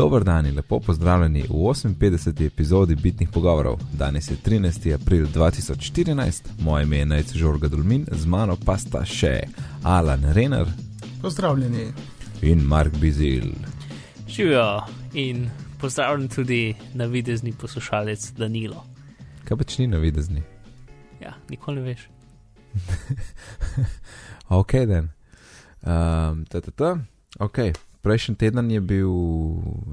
Dober dan in lepo pozdravljeni v 58. epizodi Bitnih pogovorov. Danes je 13. april 2014, moje ime je Najc Žorga Dulmin, z mano pa sta še Alan Renner Pozdravljeni. in Mark Bizil. Živijo in pozdravljen tudi na videzni poslušalec Danilo. Kaj pač ni navidezni? Ja, nikoli ne veš. Ok, den. Um, ta, ta, ta. Ok, prejšnji teden je bil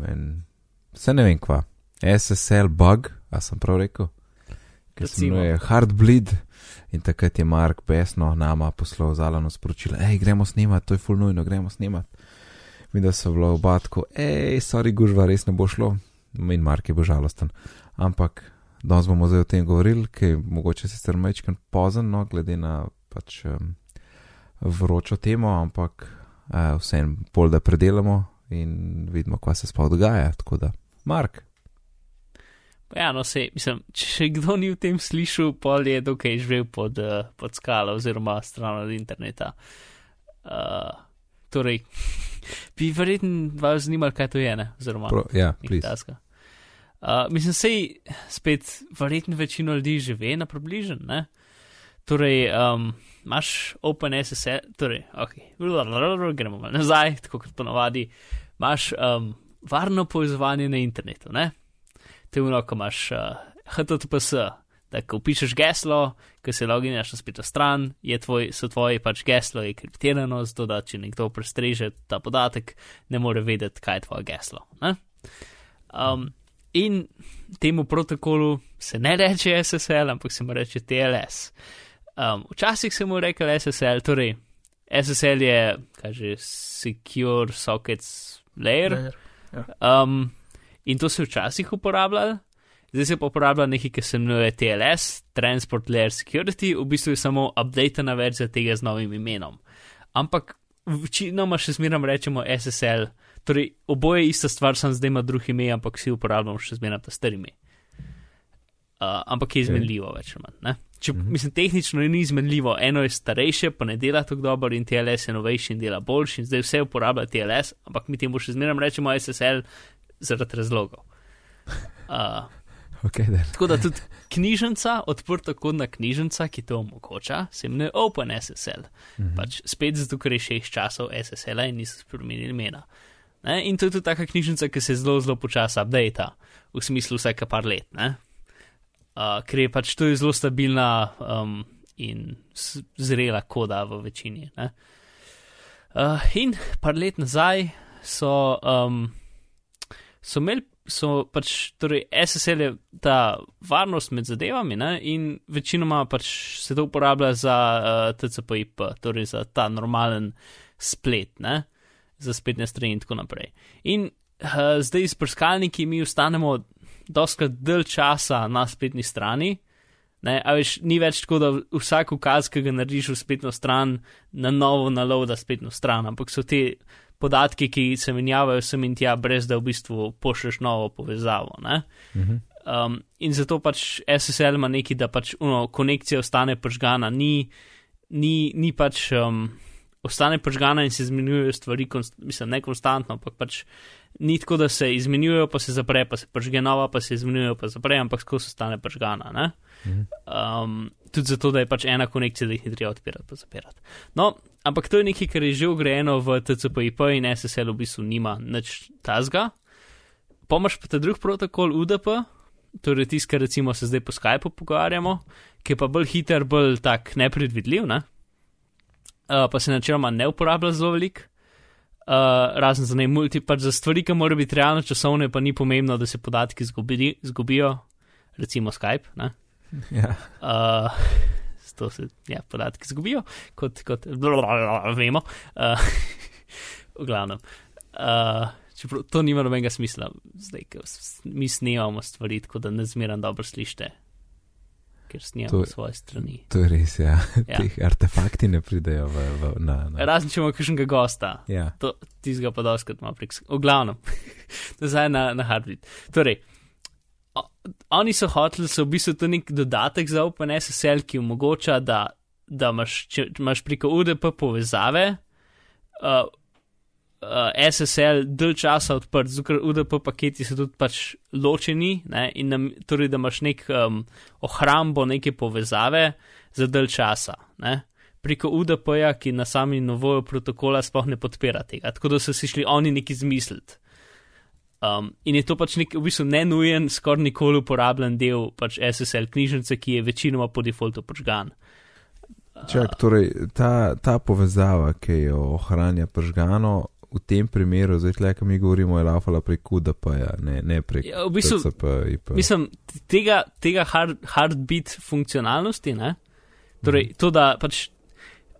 en, vse ne vem kva, SSL bug, a sem prav rekel, ki se imenuje Heartbleed. In takrat je Mark besno nama poslal zalano sporočilo, hej, gremo snemati, to je full nujno, gremo snemati. Mi da so bilo oba tako, hej, sorry, gužva, res ne bo šlo. In Mark je bil žalosten. Ampak danes bomo zdaj o tem govorili, ki je mogoče sicer mečken pozen, no, glede na pač um, vročo temo, ampak uh, vsem pol da predelamo in vidimo, kaj se sploh dogaja. Tako da, Mark, ja, no, se, mislim, če še kdo ni v tem slišal, pol je dokaj živel pod, uh, pod skalo oziroma stran od interneta. Uh, torej, bi verjetno vas zanimalo, kaj to je, ne? oziroma pro, ja, tasga. Uh, mislim, sej spet verjetno večino ljudi že ve na približen, ne? Torej, um, imaš OpenSSL, torej, ok, gremo nazaj, tako kot ponovadi, imaš um, varno povezovanje na internetu, ne? To je ono, ko imaš uh, HTTPS, da ko pišeš geslo, ko se loginaš na spletno stran, je tvoj, so tvoje pač geslo je kriptirano, zato da če nekdo prestreže ta podatek, ne more vedeti, kaj je tvoje geslo. Ne? Um, in temu protokolu se ne reče SSL, ampak se mu reče TLS. Um, včasih se mu reče SSL, torej SSL je, kaže, Secure Sockets Layer. Um, in to se je včasih uporabljalo, zdaj se pa uporablja nekaj, ki se imenuje TLS, Transport Layer Security, v bistvu je samo updatena verzija tega z novim imenom. Ampak večinoma še zmeraj rečemo SSL, torej oboje je ista stvar, sem zdaj ima drug ime, ampak vsi uporabljamo še zmeraj ta stari ime. Uh, ampak je izmenljivo, več ali manj. Če, Mhm. mislim, tehnično ni izmenljivo, eno je starejše, pa ne dela tako dobro, in TLS je novejši in dela boljši, in zdaj vse uporablja TLS, ampak mi temu še zmeraj rečemo SSL zaradi razlogov. Uh, Okay, then. tako da tudi knjižnica, odprta kodna knjižnica, ki to omogoča, se imenuje OpenSSL. Mhm. Pač spet zato, ker je šest časov SSL in niso spremenili imena. Ne? In to je tudi taka knjižnica, ki se zelo, zelo počasi updata, v smislu vsake par let. Ne? Uh, ker je pač to je zelo stabilna um, in zrela koda v večini. ne. Uh, in par let nazaj so, um, so imeli, so pač, torej SSL je ta varnost med zadevami ne? in večinoma pač se to uporablja za uh, TCP/IP, torej za ta normalen splet, ne? za spletne strani in tako naprej. In uh, zdaj s prskalniki mi ostanemo doskrat del časa na spletni strani. Ne, a veš, ni več tako, da vsak ukaz, ki ga narediš v spletno stran, na novo naloda spletno stran, ampak so te podatki, ki se menjavajo sem in tja, brez da v bistvu pošlješ novo povezavo. Ne? Mhm. Um, in zato pač SSL ima neki, da pač uno, konekcija ostane pržgana, ni, ni, ni pač. Um, Ostane pržgana in se izmenjujejo stvari, konst, mislim, ne konstantno, ampak pač ni tako, da se izmenjujejo, pa se zapre, pa se pržge nova, pa se izmenjujejo, pa zapre, ampak skozi ostane pržgana. Ne? Mhm. Um, tudi zato, da je pač ena konekcija, da jih ni treba odpirati, pa zapirati. No, ampak to je nekaj, kar je že ugrajeno v TCP/IP in SSL v bistvu nima nič tazga. Pomaž pa ta drug protokol UDP, torej tisti, kar recimo se zdaj po Skypu pogovarjamo, ki je pa bolj hiter, bolj tak nepredvidljiv, ne? uh, pa se načeloma ne uporablja zelo velik. Uh, razen za ne multi, pač za stvari, ki morajo biti realno časovne, pa ni pomembno, da se podatki zgubi, zgubijo, recimo Skype. Ne? Ja. Uh, to se ja, podatki zgubijo, kot, kot blablabla, vemo. Uh, v glavnem. Uh, čeprav to nima nobenega smisla, zdaj, ker mi snemamo stvari, tako da ne zmeraj dobro slišite, ker snemamo To- svoje strani. To je res, ja. Ja. Teh artefakti ne pridejo v, v, na. na. Razen če imamo kakšnega gosta, Ja. to, tizga pa doskrat ima prek. V glavnem, nazaj na, na Hardbeat. Torej, o, oni so hoteli, so v bistvu to nek dodatek za OpenSSL, ki omogoča, da, da imaš, če imaš preko UDP povezave, uh, uh, SSL dalj časa odprt, zato UDP paketi so tudi pač ločeni ne, in nam, torej, da imaš nek um, ohrambo, neke povezave za dalj časa. Ne. Preko UDP-ja, ki na sami novojo protokola sploh ne podpira tega, tako da so si šli oni neki zmisliti. Um, in je to pač nek, v bistvu nenujen, skoraj nikoli uporabljen del pač SSL knjižnice, ki je večinoma po defaultu požgan. Čak, torej, ta, ta povezava, ki jo ohranja požgano, v tem primeru, zdaj tle, ki mi govorimo, je laufala prek UDP-ja, ne, ne prek Ja, v bistvu, TCP, IP. Mislim, tega, tega hard, hardbit funkcionalnosti, ne? torej to, da pač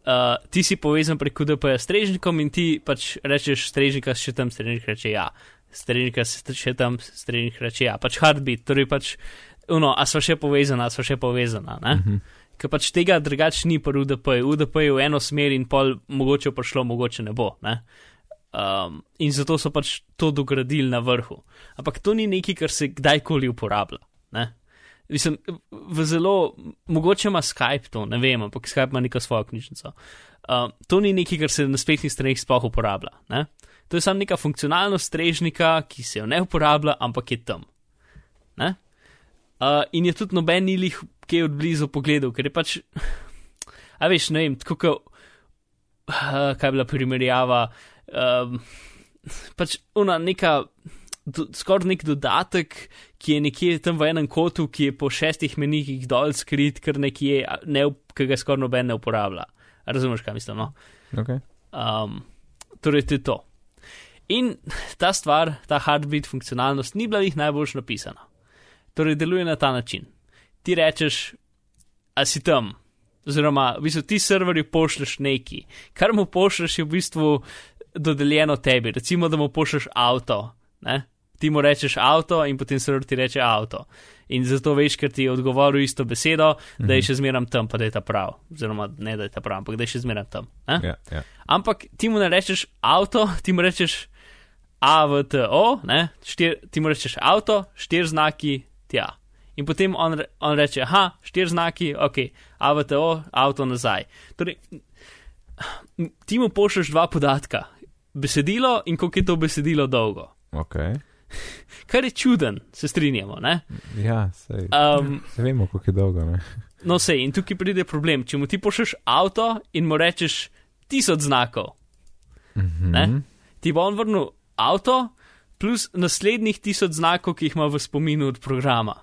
uh, ti si povezan prek UDP-ja s strežnikom in ti pač rečeš strežnika, še tam strežnik reče ja, strežnika še tam strežnik reče ja, pač hardbit, torej pač, no, a sva še povezana, a sva še povezana, ne? Mhm. Ker pač tega drugače ni pri UDP-ju, UDP je v eno smer in pol mogoče prišlo, mogoče ne bo, ne? Um, in zato so pač to dogradili na vrhu. Ampak to ni nekaj, kar se kdajkoli uporablja. Ne? Mislim, v zelo, mogoče ima Skype to, ne vem, ampak Skype ima neko svojo knjižnico. Um, to ni nekaj, kar se na spletnih straneh sploh uporablja. Ne? To je samo neka funkcionalnost strežnika, ki se jo ne uporablja, ampak je tam. Ne? Uh, in je tudi noben ni jih kaj od blizu pogledal, ker je pač, a veš, ne vem, tako kot, uh, kaj je bila primerjava, um, pač ona neka, do, skoraj nek dodatek, ki je nekje tam v enem kotu, ki je po šestih menihih dol skrit, ker nekje, ne, ki ga skoraj noben ne uporablja. Razumeš, kaj mislim? No? Okay. Um, torej, to je to. In ta stvar, ta hardbit funkcionalnost, ni bila jih najboljš napisana. Torej, deluje na ta način. Ti rečeš, a si tam, oziroma v bistvu ti serverju pošlješ neki, kar mu pošlješ je v bistvu dodeljeno tebi. Recimo, da mu pošlješ avto, ne? ti mu rečeš avto in potem server ti reče avto. In zato veš, ker ti je odgovoril isto besedo, da je še zmeraj tam, pa da je ta prav. Oziroma, ne da je ta prav, ampak da je še zmeraj tam. Ne? Ja, ja. Ampak ti mu ne rečeš avto, ti mu rečeš AVTO? Štir, ti mu rečeš avto, štir znaki, tja. In potem on, re- on reče, aha, štir znaki, ok, AVTO, avto nazaj. Torej, ti mu pošlješ dva podatka, besedilo in koliko je to besedilo dolgo. Okay. Kar je čuden, se strinjamo, ne? Ja, sej. Um, Se vemo, koliko je dolgo. Ne? no, sej, in tukaj pride problem. Če mu ti pošlješ avto in mu rečeš tisoč znakov, Mhm. Ne? ti bo on vrnil avto, plus naslednjih tisoč znakov, ki jih ima v spominu od programa,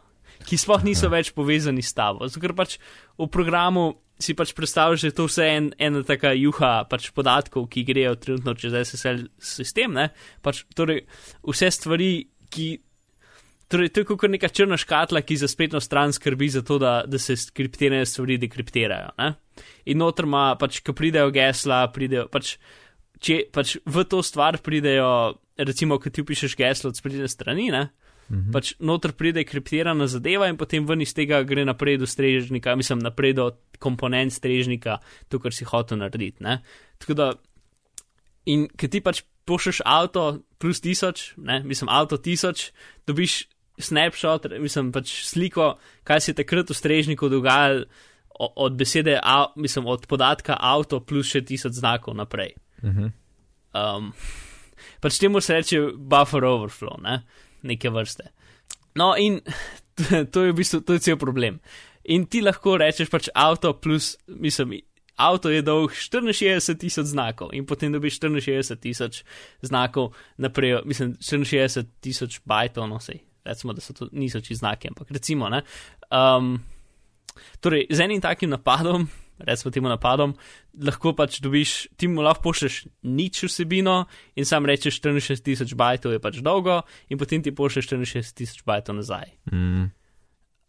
ki sploh niso več povezani s tabo. Zato, ker pač v programu si pač predstavljaš, da je to vse en, ena taka juha pač podatkov, ki grejo trenutno čez SSL sistem. Ne? Pač, torej, vse stvari, ki. Torej, to je kot neka črna škatla, ki za spletno stran skrbi za to, da, da se skriptirane stvari dekriptirajo. Ne? In noter ima, pač, ko pridejo gesla, pridejo pač če pač v to stvar pridejo, recimo, ko ti pišeš geslo od spletne strani, ne, Mhm. pač noter pride kriptirana zadeva in potem ven iz tega gre naprej do strežnika, mislim, naprej do komponent strežnika, to, kar si hotel narediti. Ne. Tako da, in ker ti pač pošlješ avto plus tisoč, ne, mislim, avto tisoč, dobiš snapshot, mislim, pač sliko, kaj se je takrat v strežniku dogajalo. Od besede, a, mislim, od podatka avto plus še tisoč znakov naprej. Mhm. Um, pač temu se reče buffer overflow, ne? Neke vrste. No, in to je v bistvu to je cel problem. In ti lahko rečeš pač avto plus, mislim, avto je dolg 64 tisoč znakov in potem dobiš 64 tisoč znakov naprej, mislim, 64 tisoč bajtov, no sej, recimo, da so to niso čisto znaki, ampak recimo, ne. Um, torej, z enim takim napadom, recimo temu napadom, lahko pač dobiš, ti mu lahko pošlješ nič vsebino in sam rečeš 64 tisoč bajtov je pač dolgo in potem ti pošlješ 64 tisoč bajtov nazaj. Mm.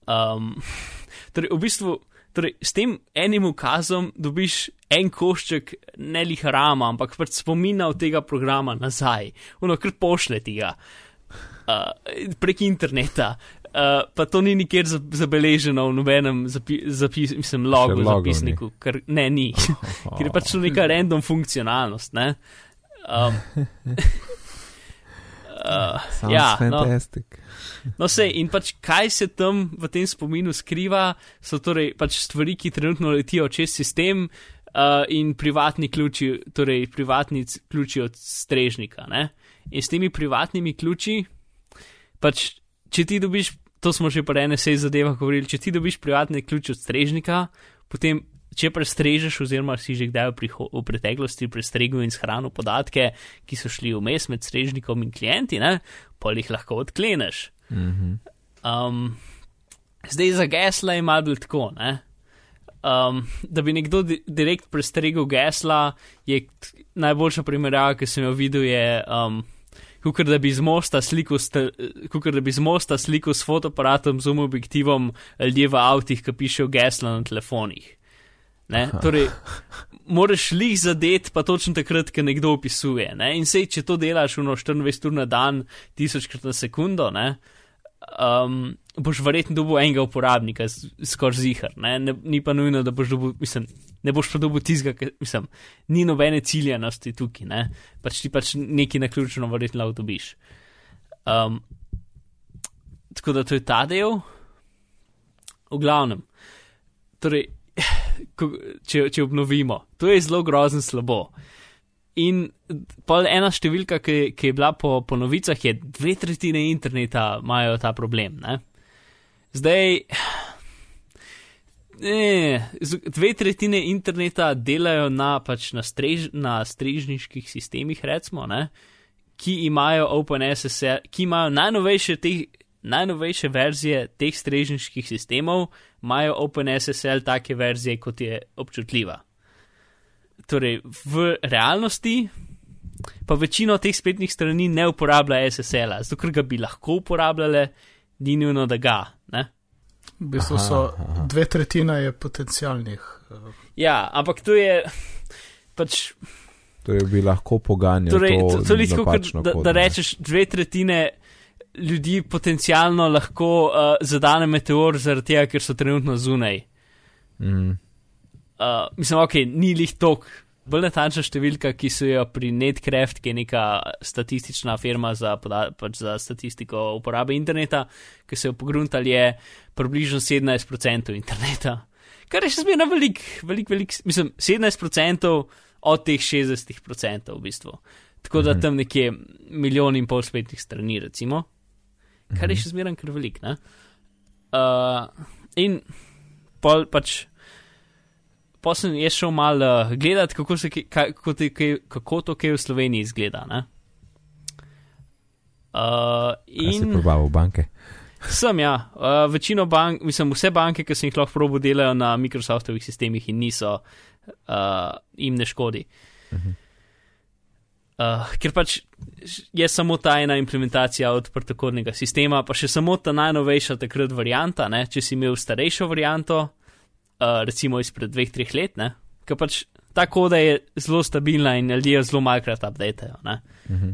Um, torej, v bistvu, torej, s tem enim ukazom dobiš en košček ne lih rama, ampak pač spomina od tega programa nazaj, ono kar pošle ti ga uh, prek interneta. Uh, pa to ni nikjer za- zabeleženo v nobenem zapi, zapis, mislim, logu, logo zapisniku, ker ne ni, ker je pač to neka random funkcionalnost. Ne? Um, uh, Sounds ja, no, fantastic. No, sej, in pač kaj se tam v tem spominu skriva, so torej pač stvari, ki trenutno letijo čez sistem, uh, in privatni ključi, torej privatni ključi od strežnika. Ne? In s temi privatnimi ključi, pač, če ti dobiš, to smo že ene sej zadevah govorili, če ti dobiš privatne ključe od strežnika, potem, če prestrežeš, oziroma si že kdaj v, v preteklosti prestregel in shranil podatke, ki so šli vmes med strežnikom in klienti, ne, pa jih lahko odkleneš. Mhm. Um, zdaj za gesla je malo bolj tako. Ne? Um, da bi nekdo di direkt prestregel gesla, je najboljša primerjava, ki sem jo videl, je. Um, Kukor da bi z mosta sliko, kukor da bi z mosta sliko s fotoaparatom, z objektivom ljudje v avtih, ki pišejo gesla na telefonih. Ne? Torej, moraš lih zadeti, pa točno takrat, ko nekdo opisuje. Ne? In sej, če to delaš v 24 ur na dan, tisočkrat na sekundo, ne? um, boš verjetno dobil enega uporabnika, skoraj zihar. Ne? Ne, ni pa nujno, da boš dobil, mislim, ne boš pa dobil tizga, mislim, ni nobene ciljanosti tukaj, ne? pač ti pač neki naključno verjetno lahko dobiš. Um, tako da to je ta del. V glavnem, torej, če, če obnovimo, to je zelo grozno slabo. In pol ena številka, ki, ki je bila po, po novicah, je dve tretjine interneta imajo ta problem. Ne? Zdaj, ne, dve tretjine interneta delajo na, pač na, strež, na strežniških sistemih, recimo, ne? ki imajo OpenSSL, ki imajo najnovejše, teh, najnovejše verzije teh strežniških sistemov, imajo OpenSSL take verzije, kot je občutljiva torej v realnosti pa večino teh spletnih strani ne uporablja SSL-a, zato ker ga bi lahko uporabljale, ni nujno, da ga. Ne? V bistvu Aha, so aha. dve tretjine je potencialnih. eh, Ja, ampak to je pač. To je bi lahko poganjal. Torej, to to, to je tako, da, da rečeš, dve tretjine ljudi potencialno lahko uh, zadane meteor zaradi tega, ker so trenutno zunaj. Mm. Uh, mislim, ok, ni lih tok. Bolj natančna številka, ki so jo pri Netcraft, ki je neka statistična firma za, pač za statistiko uporabe interneta, ki so jo pogruntali, je približno 17% interneta. Kar je še zmeraj velik, velik, velik, mislim, 17% od teh 60% v bistvu. Tako da Mhm. tam nekje milijon in pol spletnih strani, recimo, kar je še zmeraj kar velik. Ne? Uh, in pol pač. Pa sem jaz šel malo uh, gledati, kako, se, kaj- kaj, kako, te, kaj, kako to kaj v Sloveniji izgleda. ne. Uh, Kaj si in probal banke? sem, ja, uh, večino bank, mislim, vse banke, ki sem jih lahko probo delajo na Microsoftovih sistemih in niso, uh, jim ne škodi. Uh, ker pač je samo ta ena implementacija odprtokodnega sistema, pa še samo ta najnovejša takrat varianta, ne, če si imel starejšo varianto, uh, recimo izpred dveh, treh let, ne, ker pač ta koda je zelo stabilna in ljudje zelo malkrat updatejo. ne. Mhm.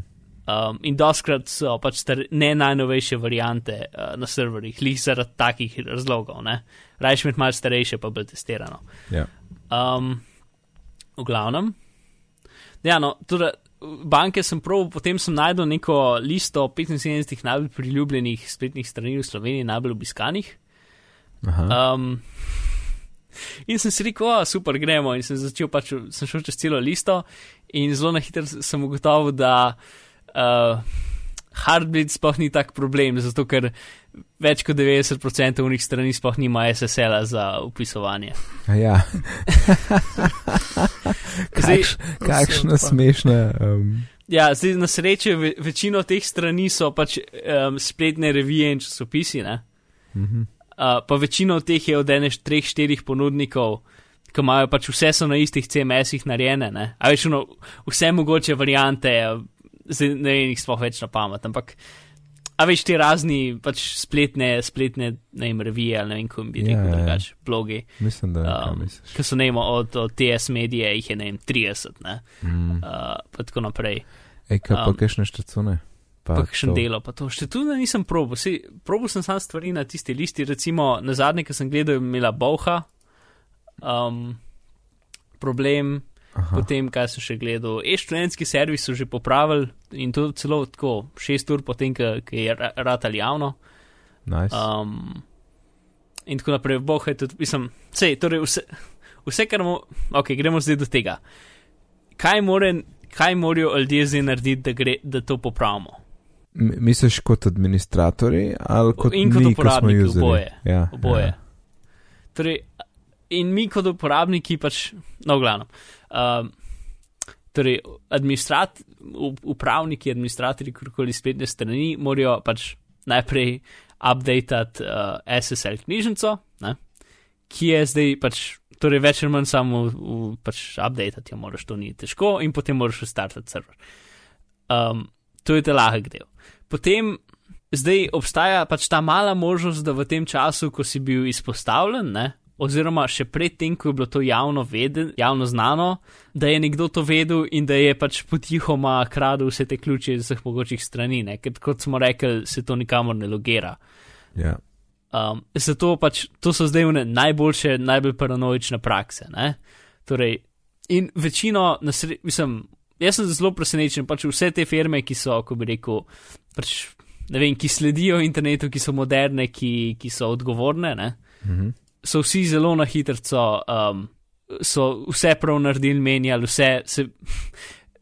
Um, in doskrat so pač star, ne najnovejše variante uh, na serverjih, lih zaradi takih razlogov. ne. Rajš imeti malo starejše, pa bolj testirano. Ja. Um, v glavnem. Ja, no, tudi banke sem prav, potem sem najdel neko listo 75 najbolj priljubljenih spletnih strani v Sloveniji, najbolj obiskanih. Aha. Um, in sem si rekel, "O, super, gremo. In sem začel pač, sem šel čez celo listo in zelo na hitro sem ugotovil, da uh, Hardbleed sploh ni tak problem, zato ker več kot 90% unih strani sploh nima SSL-a za upisovanje. Ja. Zdaj, Kakš, kakšna smešna. Um, ja, zdaj na srečo ve, večino teh strani so pač um, spletne revije in časopisi, ne? mhm. Uh, pa večino teh je od ene treh, štirih ponudnikov, ki imajo pač vse so na istih CMS-ih narejene. Ne? A veš, no, vse mogoče variante, zdaj ne vem, jih sploh več na pamet, ampak. A veš, ti razni pač spletne, spletne ne vem, revije ali ne vem, kako bi Ja, rekel, ja, ja. drugač, blogi, Mislim, da Um, misliš. ki so ne vem, od, od TS medije jih je ne vem, 30, ne? Mm. Uh, pa tako naprej. Ej, kaj pa um, kakšne štacune? Pa še delo, pa to. Še tu nisem probil, Sej, probil sem sam stvari na tisti listi, recimo na zadnje, ki sem gledal, je imela Bauha, um, problem, Aha, potem kaj sem še gledal, e-študentski servis so že popravili in to celo tako šest ur potem, ki je ra- ratal javno. nice. Um, in tako naprej, Bauha je tudi, mislim, sej, torej vse. vse, kar mo, ok, gremo zdaj do tega. Kaj, more, kaj morajo ljudje zdaj narediti, da, gre, da to popravimo? Misliš kot administratori ali kot In kot mi, ko uporabniki, userji? oboje. Ja, Oboje. Ja. Torej, in mi kot uporabniki, pač, no, glavno. Um, torej, administrat, upravniki, administratorji, kakorkoli spletne strani, morajo pač najprej updatati uh, SSL knjižnico, ne, ki je zdaj pač, torej več ali manj samo v, v, pač updatati jo moraš, to ni težko, in potem moraš restartati server. Um, to je ta lahek del. Potem zdaj obstaja pač ta mala možnost, da v tem času, ko si bil izpostavljen, ne, oziroma še predtem, ko je bilo to javno, veden, javno znano, da je nekdo to vedel in da je pač potihoma kradel vse te ključe iz vseh mogočih strani, ne, ker kot smo rekli, se to nikamor ne logira. Ja. Um, zato pač to so zdaj one najboljše, najbolj paranoične prakse. Ne? Torej, in večino, na sre- mislim, jaz sem zelo presenečen, pač vse te firme, ki so, ko bi rekel, pač, ne vem, ki sledijo internetu, ki so moderne, ki, ki so odgovorne, ne? Mhm. so vsi zelo na hitro, um, so vse prav naredili, menjali, vse se.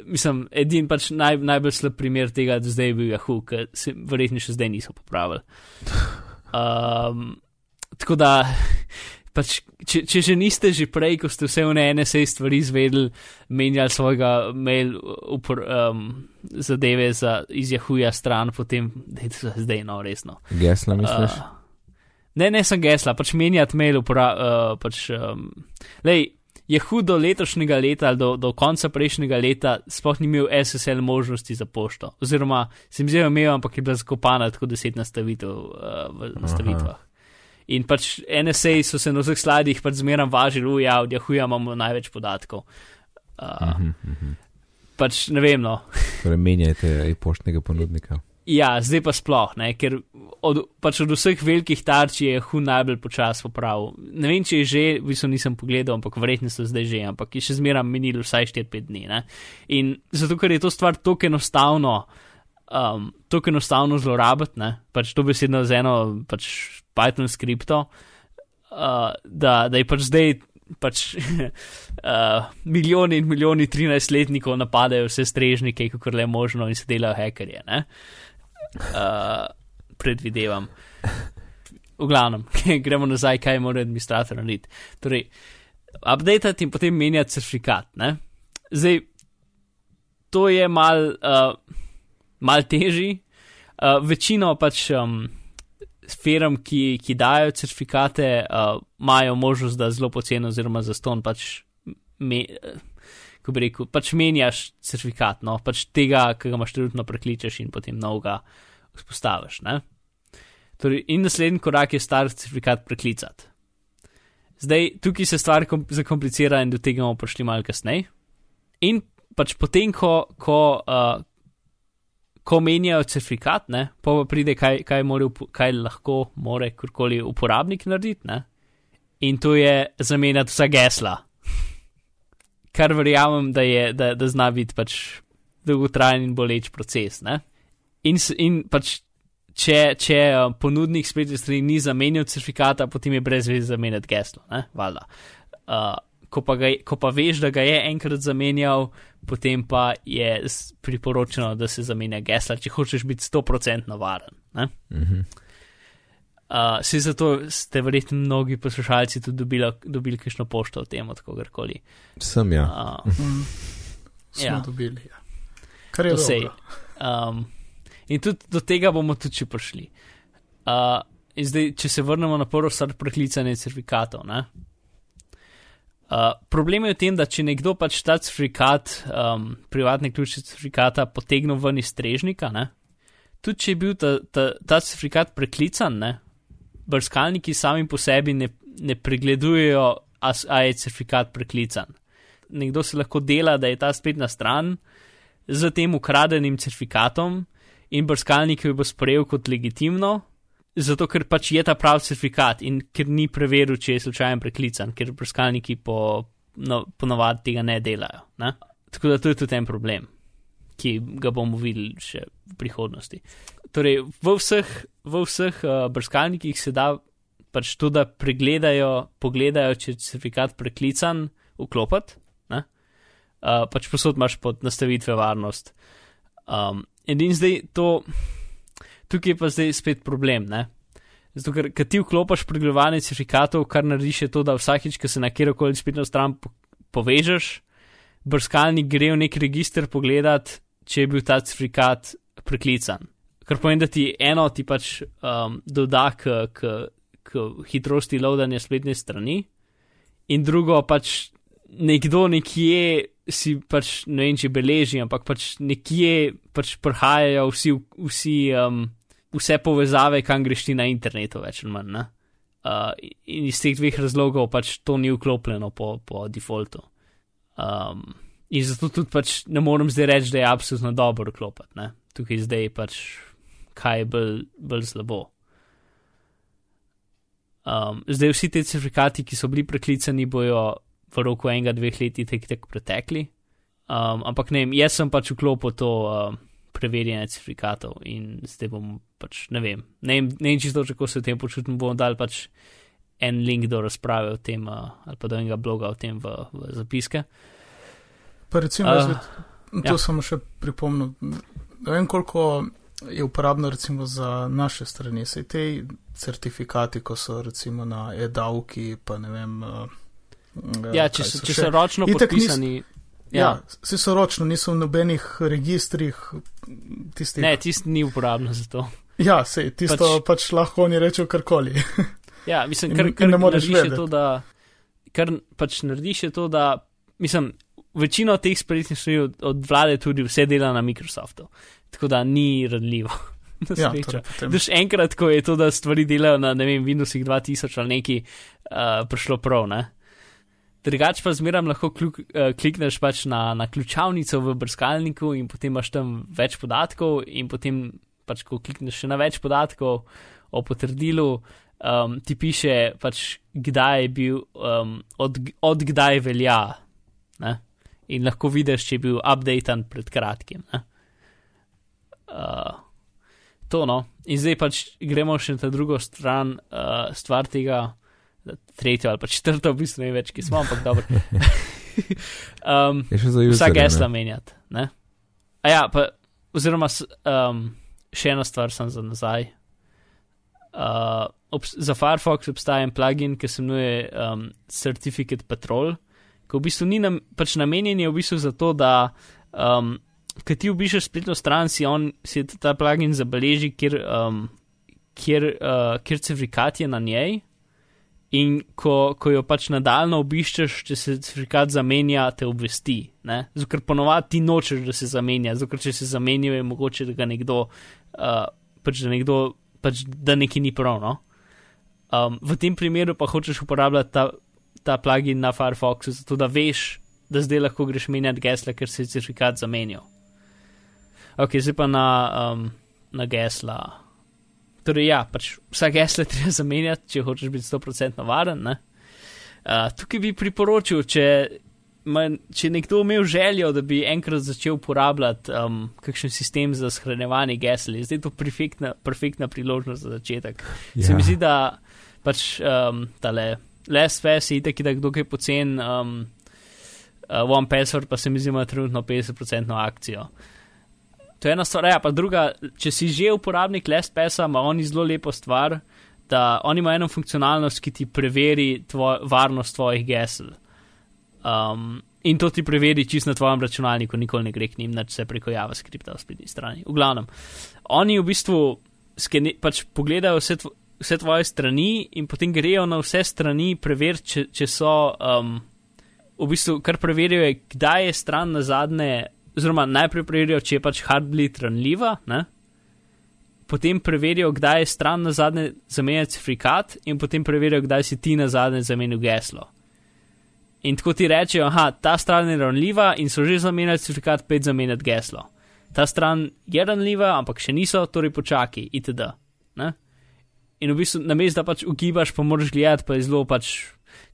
Mislim, edin pač naj, najbolj slab primer tega do zdaj je bil Yahoo, ki se verjetno še zdaj niso popravili. Um, tako da, pač, če, če že niste že prej, ko ste vse v NSA stvari izvedeli, menjali svojega mail upor, um, zadeve za, iz Yahooja stran, potem dajte se zdaj, no, resno. Gesla misliš? Uh, ne, ne sem gesla, pač menjati mail, upora, uh, pač, um, lej, je hudo letošnjega leta ali do, do konca prejšnjega leta sploh ni imel SSL možnosti za pošto. Oziroma, sem zdaj imel, ampak je bila zakopana tako deset nastavitev uh, v nastavitvah. In pač NSA so se na vseh slajdih pač zmeraj važili, uja, od Yahooja imamo največ podatkov. Uh, Mhm, mhm. pač ne vem, no. Torej, menjajte e-poštnega ponudnika. Ja, zdaj pa sploh, ne, ker od, pač od vseh velikih tarč je Hu najbolj počas popravil. Ne vem, če je že, v bistvu nisem pogledal, ampak verjetno so zdaj že, ampak je še zmeraj minilo vsaj 4-5 dni. Ne. In zato, ker je to stvar tako enostavno, um, tako enostavno zlorabiti, ne, pač to besedno z eno pač Python skripto, uh, da, da je pač zdaj. Pač uh, milijoni in milijoni 13-letnikov napadajo vse strežnike, kako le možno, in se delajo hekerje. Ne? Uh, predvidevam. V glavnem, gremo nazaj, kaj mora administrator narediti. Torej, update in potem menjati certifikat. Ne? Zdaj, to je mal, uh, mal težji. Uh, večino pač um, firm, ki, ki dajo certifikate, uh, imajo možnost, da zelo poceni, oziroma za ston pač, me, uh, ko bi rekel, pač menjaš certifikat, no, pač tega, ki ga imaš trenutno prekličeš in potem novega vzpostaviš. Ne? Torej, in naslednji korak je star certifikat preklicati. Zdaj, tukaj se stvar kom zakomplicira in do tega bomo prišli malo kasneje. In pač potem, ko, ko, uh, ko menjajo certifikat, ne, pa pride, kaj, kaj, more, kaj lahko more kurkoli uporabnik narediti. Ne, in to je zamenjati vsa gesla. Kar verjamem, da, je, da, da zna biti pač dolgotrajen in boleč proces. Ne. In, in pač, če, če uh, ponudnik spletne strani ni zamenjal certifikata, potem je brez veze zamenjati geslo. Ne, valjda. Uh, ko, pa ga, ko pa veš, da ga je enkrat zamenjal, potem pa je priporočeno, da se zamenja gesla, če hočeš biti 100% varen. Ne. Mhm. Uh, se zato ste verjetno mnogi poslušalci tudi dobili, dobili kakšno pošto o tem od kogarkoli. Sem ja. Uh, Mm. Smo Ja. dobili. Ja. Kar je dobro. Um, in tudi do tega bomo tudi prišli. Uh, zdaj, če se vrnemo na prvo stvar preklicanja certifikatov. Ne? Uh, problem je v tem, da če nekdo pač ta certifikat, um, privatne ključe certifikata, potegne ven iz strežnika, ne? tudi če je bil ta, ta, ta certifikat preklican, ne? brskalniki sami po sebi ne, ne pregledujejo, a, a je certifikat preklican. Nekdo se lahko dela, da je ta spletna stran z tem ukradenim certifikatom in brskalnik jo bo sprejel kot legitimno, zato ker pač je ta pravi certifikat in ker ni preveril, če je slučajno preklican, ker brskalniki po, no, ponovadi tega ne delajo. Ne? Tako da to je tudi en problem, ki ga bomo videli še v prihodnosti. Torej, v vseh, v vseh uh, brskalnikih se da pač to, da pregledajo, pogledajo, če je certifikat preklican, vklopiti. Uh, pač posod imaš pod nastavitve varnost. Um, in zdaj to, tukaj je pa zdaj spet problem, ne? Zato, ker, ker ti vklopiš pregledovanje certifikatov, kar narediš je to, da vsakič, ko se na kjerkoli spletno stran po povežeš, brskalnik gre v nek register pogledat, če je bil ta certifikat preklican. Kar pomeni, da ti eno ti pač um, doda k, k, k hitrosti loadanja spletne strani, in drugo pač nekdo nekje si pač ne vem, če beleži, ampak pač nekje pač prihajajo vsi, vsi um, vse povezave, kam greš ti na internetu, več ali manj. Uh, in iz teh dveh razlogov pač to ni vklopljeno po, po defaultu. Um, in zato tudi pač ne morem zdaj reči, da je absolutno dobro vklopiti. Tukaj zdaj pač kaj je bolj, bolj slabo. Um, zdaj vsi ti certifikati, ki so bili preklicani, bojo v roku enega, dveh let tek tek pretekli. Um, ampak ne vem, jaz sem pač vklopil to uh, preverjanje certifikatov in zdaj bom pač ne vem, ne ne vem čisto, kako se v tem počutim, bom dal pač en link do razprave o tem uh, ali pa do enega bloga o tem v, v zapiske. Pa recimo, uh, to ja. sem še pripomnil. Ne vem, koliko je uporabno recimo za naše strani, sej te certifikati, ko so recimo na e-davki, pa ne vem. Uh, Ja, če, so, če so ročno podpisani. Nis, ja, ja vsi so ročno, niso v nobenih registrih. Tistih. Ne, tisti ni uporabno za to. Ja, sej, tisto pač, pač lahko oni rečejo karkoli. ja, mislim, kar, kar ne moreš reči. To, kar pač narediš je to, da, mislim, večino teh spletnih stvari od, od vlade tudi vse dela na Microsoftu. Tako da ni radljivo. Ja, torej enkrat, ko je to, da stvari delajo na, ne vem, Windows 2000 ali neki, uh, prišlo prav, ne? Drugač pa zmeraj lahko kluk, uh, klikneš pač na, na ključavnico v brskalniku in potem imaš tam več podatkov, in potem pač, ko klikneš še na več podatkov o potrdilu, um, ti piše pač, kdaj je bil, um, od, od kdaj velja. Ne? In lahko vidiš, če je bil updated pred kratkim. Uh, to no. In zdaj pač gremo še na drugo stran, uh, stvar tega tretjo ali pa četrto, v bistvu ne več, ki smo, ampak dobro. um, vsak gesla menjati. Ja, pa, oziroma, um, še ena stvar sem za nazaj. Uh, ob, za Firefox obstaja en plugin, ki se imenuje um, Certificate Patrol, ki v bistvu ni nam, pač namenjen v bistvu za to, da um, ki ti obišeš spletno stran, si, on, si ta plugin zabeleži, kjer, um, kjer, uh, kjer certifikat je na njej. In ko, ko jo pač nadaljno obiščeš, če se certifikat zamenja, te obvesti. Zato, ker ponovadi ti nočeš, da se zamenja, zato, ker če se zamenja, je mogoče, da ga nekdo, uh, pač da nekdo, pač da neki ni prav. No? Um, v tem primeru pa hočeš uporabljati ta, ta plugin na Firefoxu, zato da veš, da zdaj lahko greš menjati gesla, ker se je certifikat zamenjal. Ok, zdaj pa na, um, na gesla. Torej, ja, pač vsak gesle treba zamenjati, če hočeš biti 100% varen. Uh, tukaj bi priporočil, če, man, če nekdo imel željo, da bi enkrat začel uporabljati um, kakšen sistem za shranjevanje gesel, zdaj je to perfektna, perfektna priložnost za začetek. Ja. Se mi zdi, da pač um, tale LSFS je itak, da kdo je pocen, um, uh, OnePassword pa se mi zdi, ima trenutno 50% akcijo. To je ena stvar, ja, pa druga, če si že uporabnik LastPass-a, ima oni zelo lepo stvar, da oni imajo eno funkcionalnost, ki ti preveri tvoj, varnost tvojih gesel. Um, in to ti preveri čist na tvojem računalniku, nikoli ne gre k njim, da se preko JavaScripta v spletni strani. V glavnem, oni v bistvu skene, pač pogledajo vse, tvo, vse tvoje strani in potem grejo na vse strani preveriti, če, če so. Um, v bistvu, kar preverijo, je, kdaj je stran na zadnje oziroma najprej preverijo, če je pač hardbleed ranljiva, ne? potem preverijo, kdaj je stran na zadnje zamenjati certifikat, in potem preverijo, kdaj si ti na zadnje zamenil geslo. In tako ti rečejo, aha, ta stran je ranljiva in so že zamenjali certifikat, pet zamenjati geslo. Ta stran je ranljiva, ampak še niso, torej počakaj, itd. Ne? In v bistvu, namesto da pač ugibaš, pa moraš gledati, pa je zelo pač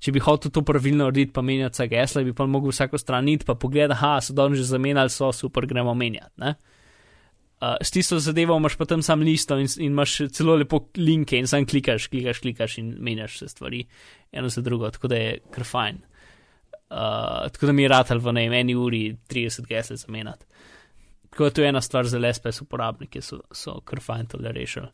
če bi hotel to pravilno narediti, pa menjati vse gesla, bi pa mogel vsako stran iti, pa pogledati, ha, so dolžni že zamenjali, so super, gremo menjati. Uh, s tisto zadevo imaš pa tam sam listo in, in imaš celo lepo linke in sam klikaš, klikaš, klikaš in menjaš se stvari eno za drugo, tako da je kar fajn. Uh, tako da mi je ratal v ne eni uri 30 gesel zamenjati. Tako da to je ena stvar za LSPS uporabnike, so, so kar fajn to le rešili.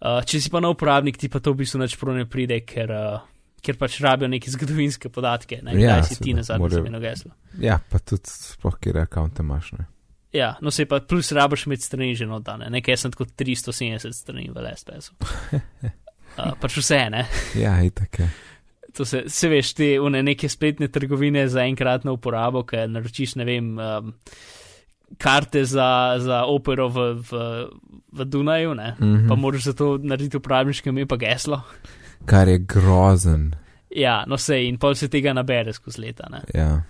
Uh, če si pa nov uporabnik, ti pa to v bistvu neč prav ne pride, ker, uh, ker pač rabijo neke zgodovinske podatke, ne Ja, ja, si ti na zadnje morajo- zamenjal geslo. Ja, pa tudi sploh, kjer račune imaš. Ne? Ja, no se pa plus rabiš imeti strani že notane, nekaj sem tako 370 strani v LSPS-u. Uh, pač vse, ne. Ja, itak je. To se, se veš, te une neke spletne trgovine za enkratno uporabo, ker naročiš, ne vem, um, karte za, za opero v, v, v Dunaju, ne. Mhm. Pa moraš za to narediti uporabniško ime pa geslo. Kar je grozen. Ja, no se in pol se tega nabere skozi leta, ne. Ja.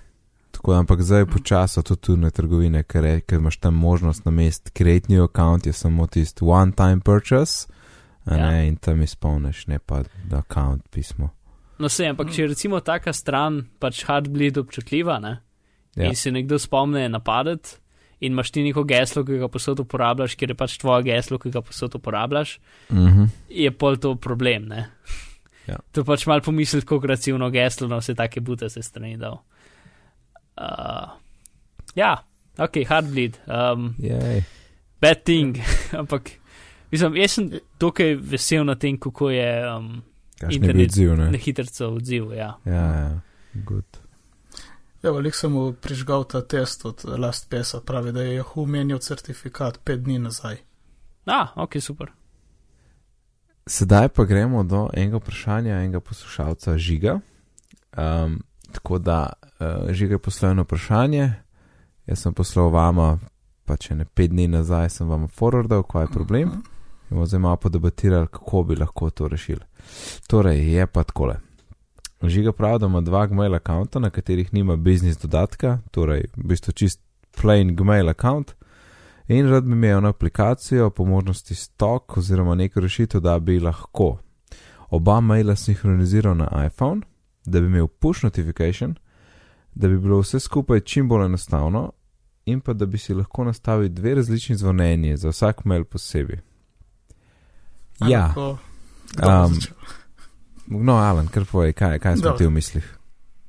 Tako, ampak zdaj je počasno tudi tu na trgovine, ker, je, ker imaš tam možnost na mest create new account, je samo tisti one time purchase, Ja. ne, in tam izpolniš, ne pa da account pismo. No se, ampak če je recimo taka stran pač hardbleed občutljiva, ne. Ja. in se nekdo spomne napadati, in imaš ti neko geslo, ki ga posod uporabljaš, ker je pač tvoje geslo, ki ga posod uporabljaš, Mhm. je pol to problem. Ne? Ja. To pač malo pomisliti, kako agresivno geslo na vse take bute se strani dal. Uh, ja, ok, hardbleed, um, Jej. bad thing, ampak mislim, jaz sem dokaj vesel na tem, kako je um, Kakšen je Internet odziv, na hitrco odziv. Ja. Ja, ja, good. Ja, velik sem mu prižgal ta test od LastPS-a, pravi, da je Yahoo menil certifikat pet dni nazaj. Ah, ok, super. Sedaj pa gremo do enega vprašanja, enega poslušalca Žiga. Um, tako da uh, Žiga je poslal eno vprašanje, jaz sem poslal vama, pa če ne pet dni nazaj sem vam forwardal, kaj je problem. In bomo zdaj malo podebatirali, kako bi lahko to rešili. Torej, je pa takole. Žiga pravi, da ima dva Gmail akonta, na katerih nima biznis dodatka, torej v bistvu čist plain Gmail account. In rad bi imel eno aplikacijo, po možnosti stok oziroma neko rešitev, da bi lahko oba maila sinhroniziral na iPhone, da bi imel push notification, da bi bilo vse skupaj čim bolj enostavno in pa da bi si lahko nastavil dve različni zvonjenji za vsak mail posebej. Ja, lahko- Um? No, Alan, kar povej, kaj, kaj smo ti v mislih?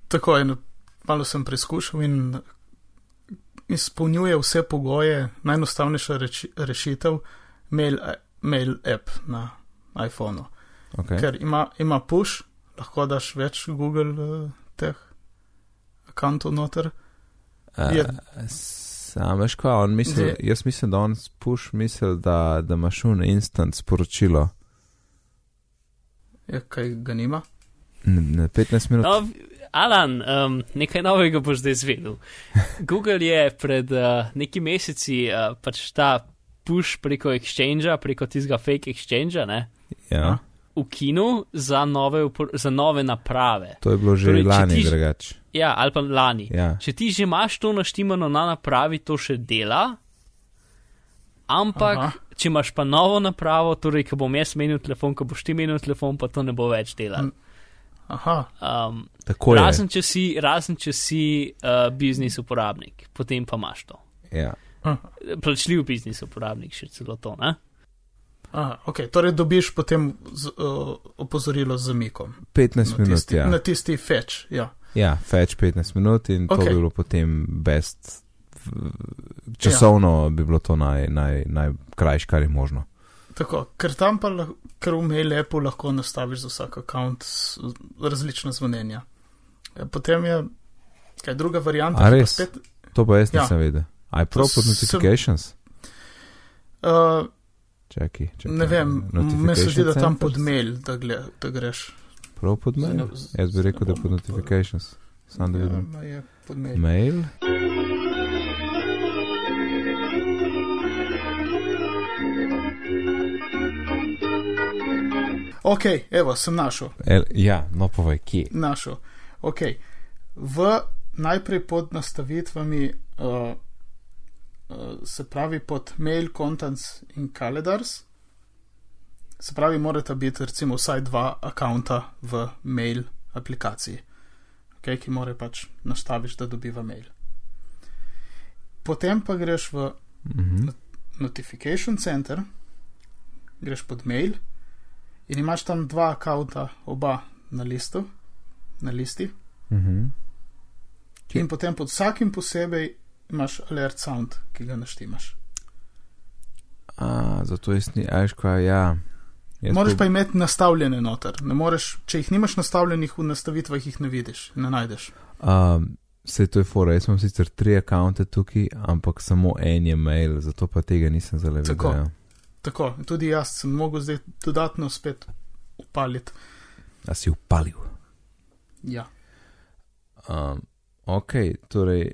Tako je, malo sem preizkušal in izpolnjuje vse pogoje, najenostavnejša reči, rešitev, mail, mail app na iPhonu. Okay. Ker ima, ima push, lahko daš več Google uh, teh akantov noter. je- Sam veš, kaj on misli, Zdaj- jaz mislim, da on push misli, da, da imaš un instant sporočilo. Je, kaj ga nima? Ne, ne 15 minut. No, Alan, um, nekaj novega boš zdaj izvedel. Google je pred uh, nekaj meseci uh, pač ta push preko Exchange, preko tistega fake Exchange, ne, Ja, ukinil za nove, za nove naprave. to je bilo že Torej, lani drugače. Ja, ali pa lani. Ja. Če ti že imaš to naštimano na napravi, to še dela. Ampak, Aha. Če imaš pa novo napravo, torej, ko bom jaz menil telefon, ko boš ti menil telefon, pa to ne bo več delalo. Aha, Um, Tako je. razen, če si, razen če si uh, biznis uporabnik, potem pa imaš to. Ja. aha, Plačljiv biznis uporabnik, še celo to. Ne? aha, ok, torej dobiš potem z, uh, opozorilo z zamikom. 15 Na minut, tisti, ja. na tisti fetch, ja. Ja, fetch 15 minut in to Ok. bi bilo potem best. Časovno bi bilo to naj, naj, najkrajš, kar je možno. Tako, ker tam pa ker v mail appu lahko nastaviš za vsak račun različna zvonjenja. E, Potem je kaj druga varianta. A ki pa res? Spet, To pa jaz Ja. nisem vedel. Aj prav pod sem- notifications? uh, Čakaj, čakaj. ne vem, meni se zdi, da tam pod mail, da, gled, da greš. Prav pod mail? Z- Jaz bi rekel, da pod notifications. Sam da Ja, vidim. pod mail. Mail? Ok, evo, sem našel. El, ja, no povej, kje. našel. Okay. V najprej pod nastavitvami, uh, uh, se pravi pod mail, contents in calendars, se pravi, morata biti recimo vsaj dva akonta v mail aplikaciji, okay, ki more pač nastaviš, da dobiva mail. Potem pa greš v Mhm. Notification Center, greš pod mail in imaš tam dva akonta, oba na listu, na listi. Mhm. In potem pod vsakim posebej imaš alert sound, ki ga naštimaš. A, zato jaz ni, ajš kaj, ja. Jaz Moraš pa imeti nastavljene noter. Ne moreš, če jih nimaš nastavljenih v nastavitvah, jih ne vidiš, ne najdeš. Um, Vse to je fora, jaz imam sicer tri akonte tukaj, ampak samo en je mail, zato pa tega nisem zelo videl. Tako, tudi jaz sem mogel zdaj dodatno spet upaliti. A si upalil. Ja, Um, ok, torej.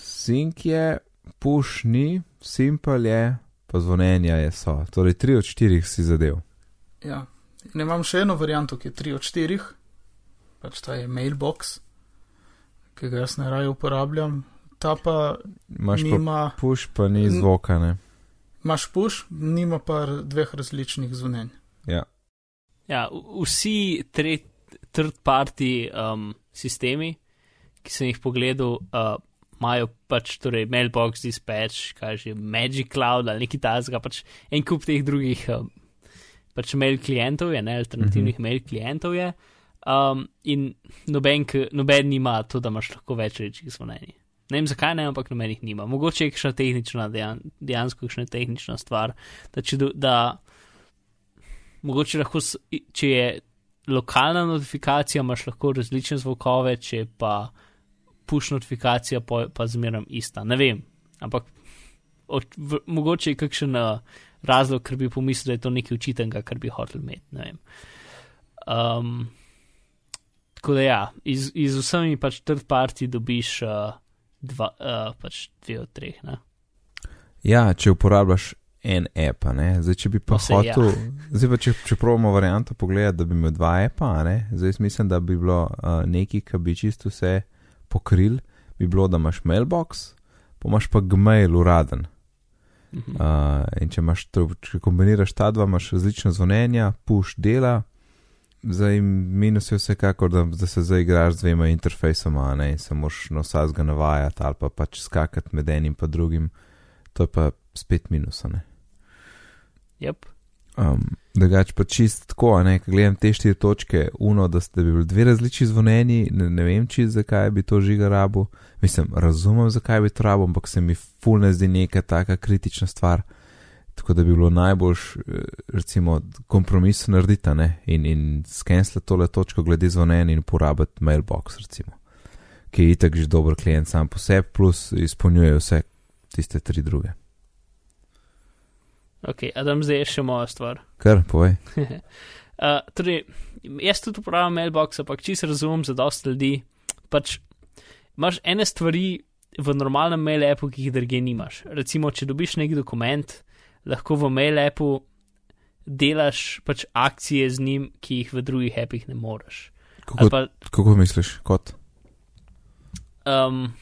Sink je, push ni, simple je, pa zvonjenja je so. Torej, tri od štirih si zadev. ja. In imam še eno varianto, ki je 3 od 4, pač ta je mailbox, ki ga jaz najraje uporabljam. Ta pa Imaš pa nima, push, pa ni zvoka, ne. Imaš push, nima pa dveh različnih zvonjenj. Ja. Ja, vsi tre, third party um, sistemi, ki sem jih pogledal, uh, imajo pač torej mailbox, dispatch, kaj že Magic Cloud ali neki tasga, pač en kup teh drugih um, pač mail klientov je, ne alternativnih mm -hmm. mail klientov je. Um, in noben, noben nima to, da imaš lahko več rečih zvonjenih. Ne vem zakaj ne, ampak nobenih nima. Mogoče je kakšna tehnična, dejan, dejansko kakšna tehnična stvar, da če da mogoče lahko, če je lokalna notifikacija, imaš lahko različne zvokove, če pa push notifikacija, pa, pa zmeraj ista. Ne vem, ampak od, v, mogoče je kakšen uh, razlog, ker bi pomislil, da je to nekaj učitenega, kar bi hotel imeti. Ne vem. Um, tako da ja, iz, iz vsemi pač third party dobiš uh, dva, uh, pač dve od treh. Ne? Ja, če uporabljaš en app, a ne. Zdaj, če bi pa No, sej, ja. hotel, zdaj pa če, če probamo varianto pogledati, da bi imel dva appa, a ne. Zdaj mislim, da bi bilo uh, nekaj, ki bi čisto vse pokril, bi bilo, da imaš mailbox, pa imaš pa gmail uraden. Uh, in če, imaš to, če kombiniraš ta dva, imaš različna zvonjenja, push dela. Zdaj, minus je vsekakor, da, da se zdaj igraš z dvema interfejsoma, ne, in se moraš na vsakega navajati ali pa pač skakati med enim in drugim. To je pa spet minus, ne. Yep. Um, Drugač pa čist tako, ne, ko gledam te štiri točke, uno, da ste bili dve različni zvonjeni, ne, ne vem čist, zakaj bi to žiga rabo. Mislim, razumem, zakaj bi to rabo, ampak se mi ful ne zdi neka taka kritična stvar. Tako da bi bilo najboljš, eh, recimo, kompromis narediti, ne, in, in skensle tole točko glede zvonjenja in uporabiti mailbox, recimo, ki je itak že dober klient sam po sebi, plus izpolnjuje vse tiste tri druge. Ok, Adam, zdaj je še moja stvar. Kar, povej. Uh, torej, jaz tudi uporabljam mailbox, ampak čisto razumem za dosta ljudi. Pač imaš ene stvari v normalnem mail appu, ki jih druge nimaš. Recimo, če dobiš nek dokument, lahko v mail appu delaš pač akcije z njim, ki jih v drugih appih ne moreš. Kako, Ali pa, kako misliš, kot? um,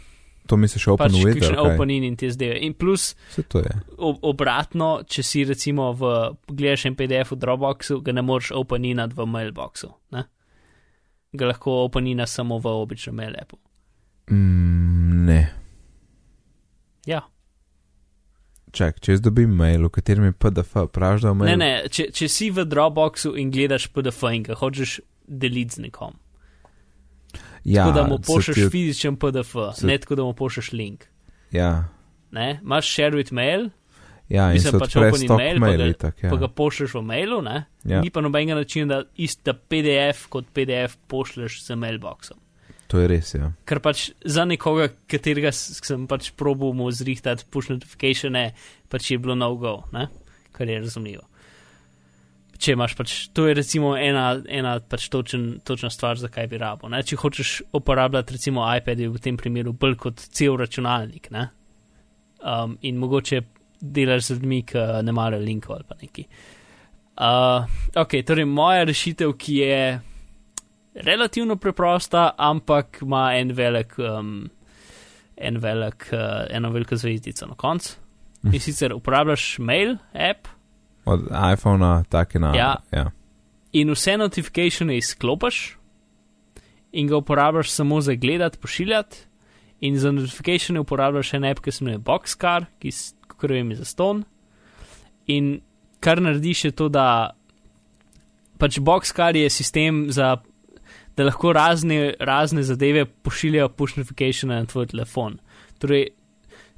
To misliš open pač ali kaj? open in in te zdaj. In plus, Vse to je. ob, obratno, če si recimo v, gledaš en PDF v Dropboxu, ga ne moreš openinati v mailboxu. Ne? Ga lahko openina samo v običajnem mail appu. Mm, ne. Ja. Čak, če jaz dobim mail, v katerem je PDF, praviš, da mail. Ne, ne, če, če si v Dropboxu in gledaš PDF in ga hočeš deliti z nekom. ja, tako da mu se pošleš ti- fizičen PDF, se- ne tako da mu pošleš link. Ja, Ne? Imaš share with mail, ja in Mislim, se pač open stok mail, pa mail, ga- itak, ja. pa ga pošleš v mailu, ne? ja. ni pa nobenega načina, da ista PDF kot PDF pošleš z mailboxom. To je res, ja. Ker pač za nekoga, katerega sem pač probil mu zrihtati push notificatione, pač je bilo no go, ne? kar je razumljivo. Če imaš pač, to je recimo ena, ena pač točen, točna stvar, zakaj bi rabo. Ne? Če hočeš uporabljati recimo iPad, je v tem primeru bolj kot cel računalnik. Um, in mogoče delaš z ljudmi, ki ne marajo linkov ali pa neki. Uh, ok, torej moja rešitev, ki je relativno preprosta, ampak ima en velik, um, en velik, uh, eno veliko zvezdico na koncu. In sicer uporabljaš mail, app Od iPhona, take na. Ja. ja. in vse notifikacije izklopiš in ga uporabljaš samo za gledati, pošiljati. In za notifikacije uporabljaš en app, ki se imenuje Boxcar, ki vem, za ston. In kar narediš, je to, da pač Boxcar je sistem za. Da lahko razne, razne zadeve pošiljajo push notification na tvoj telefon. Torej,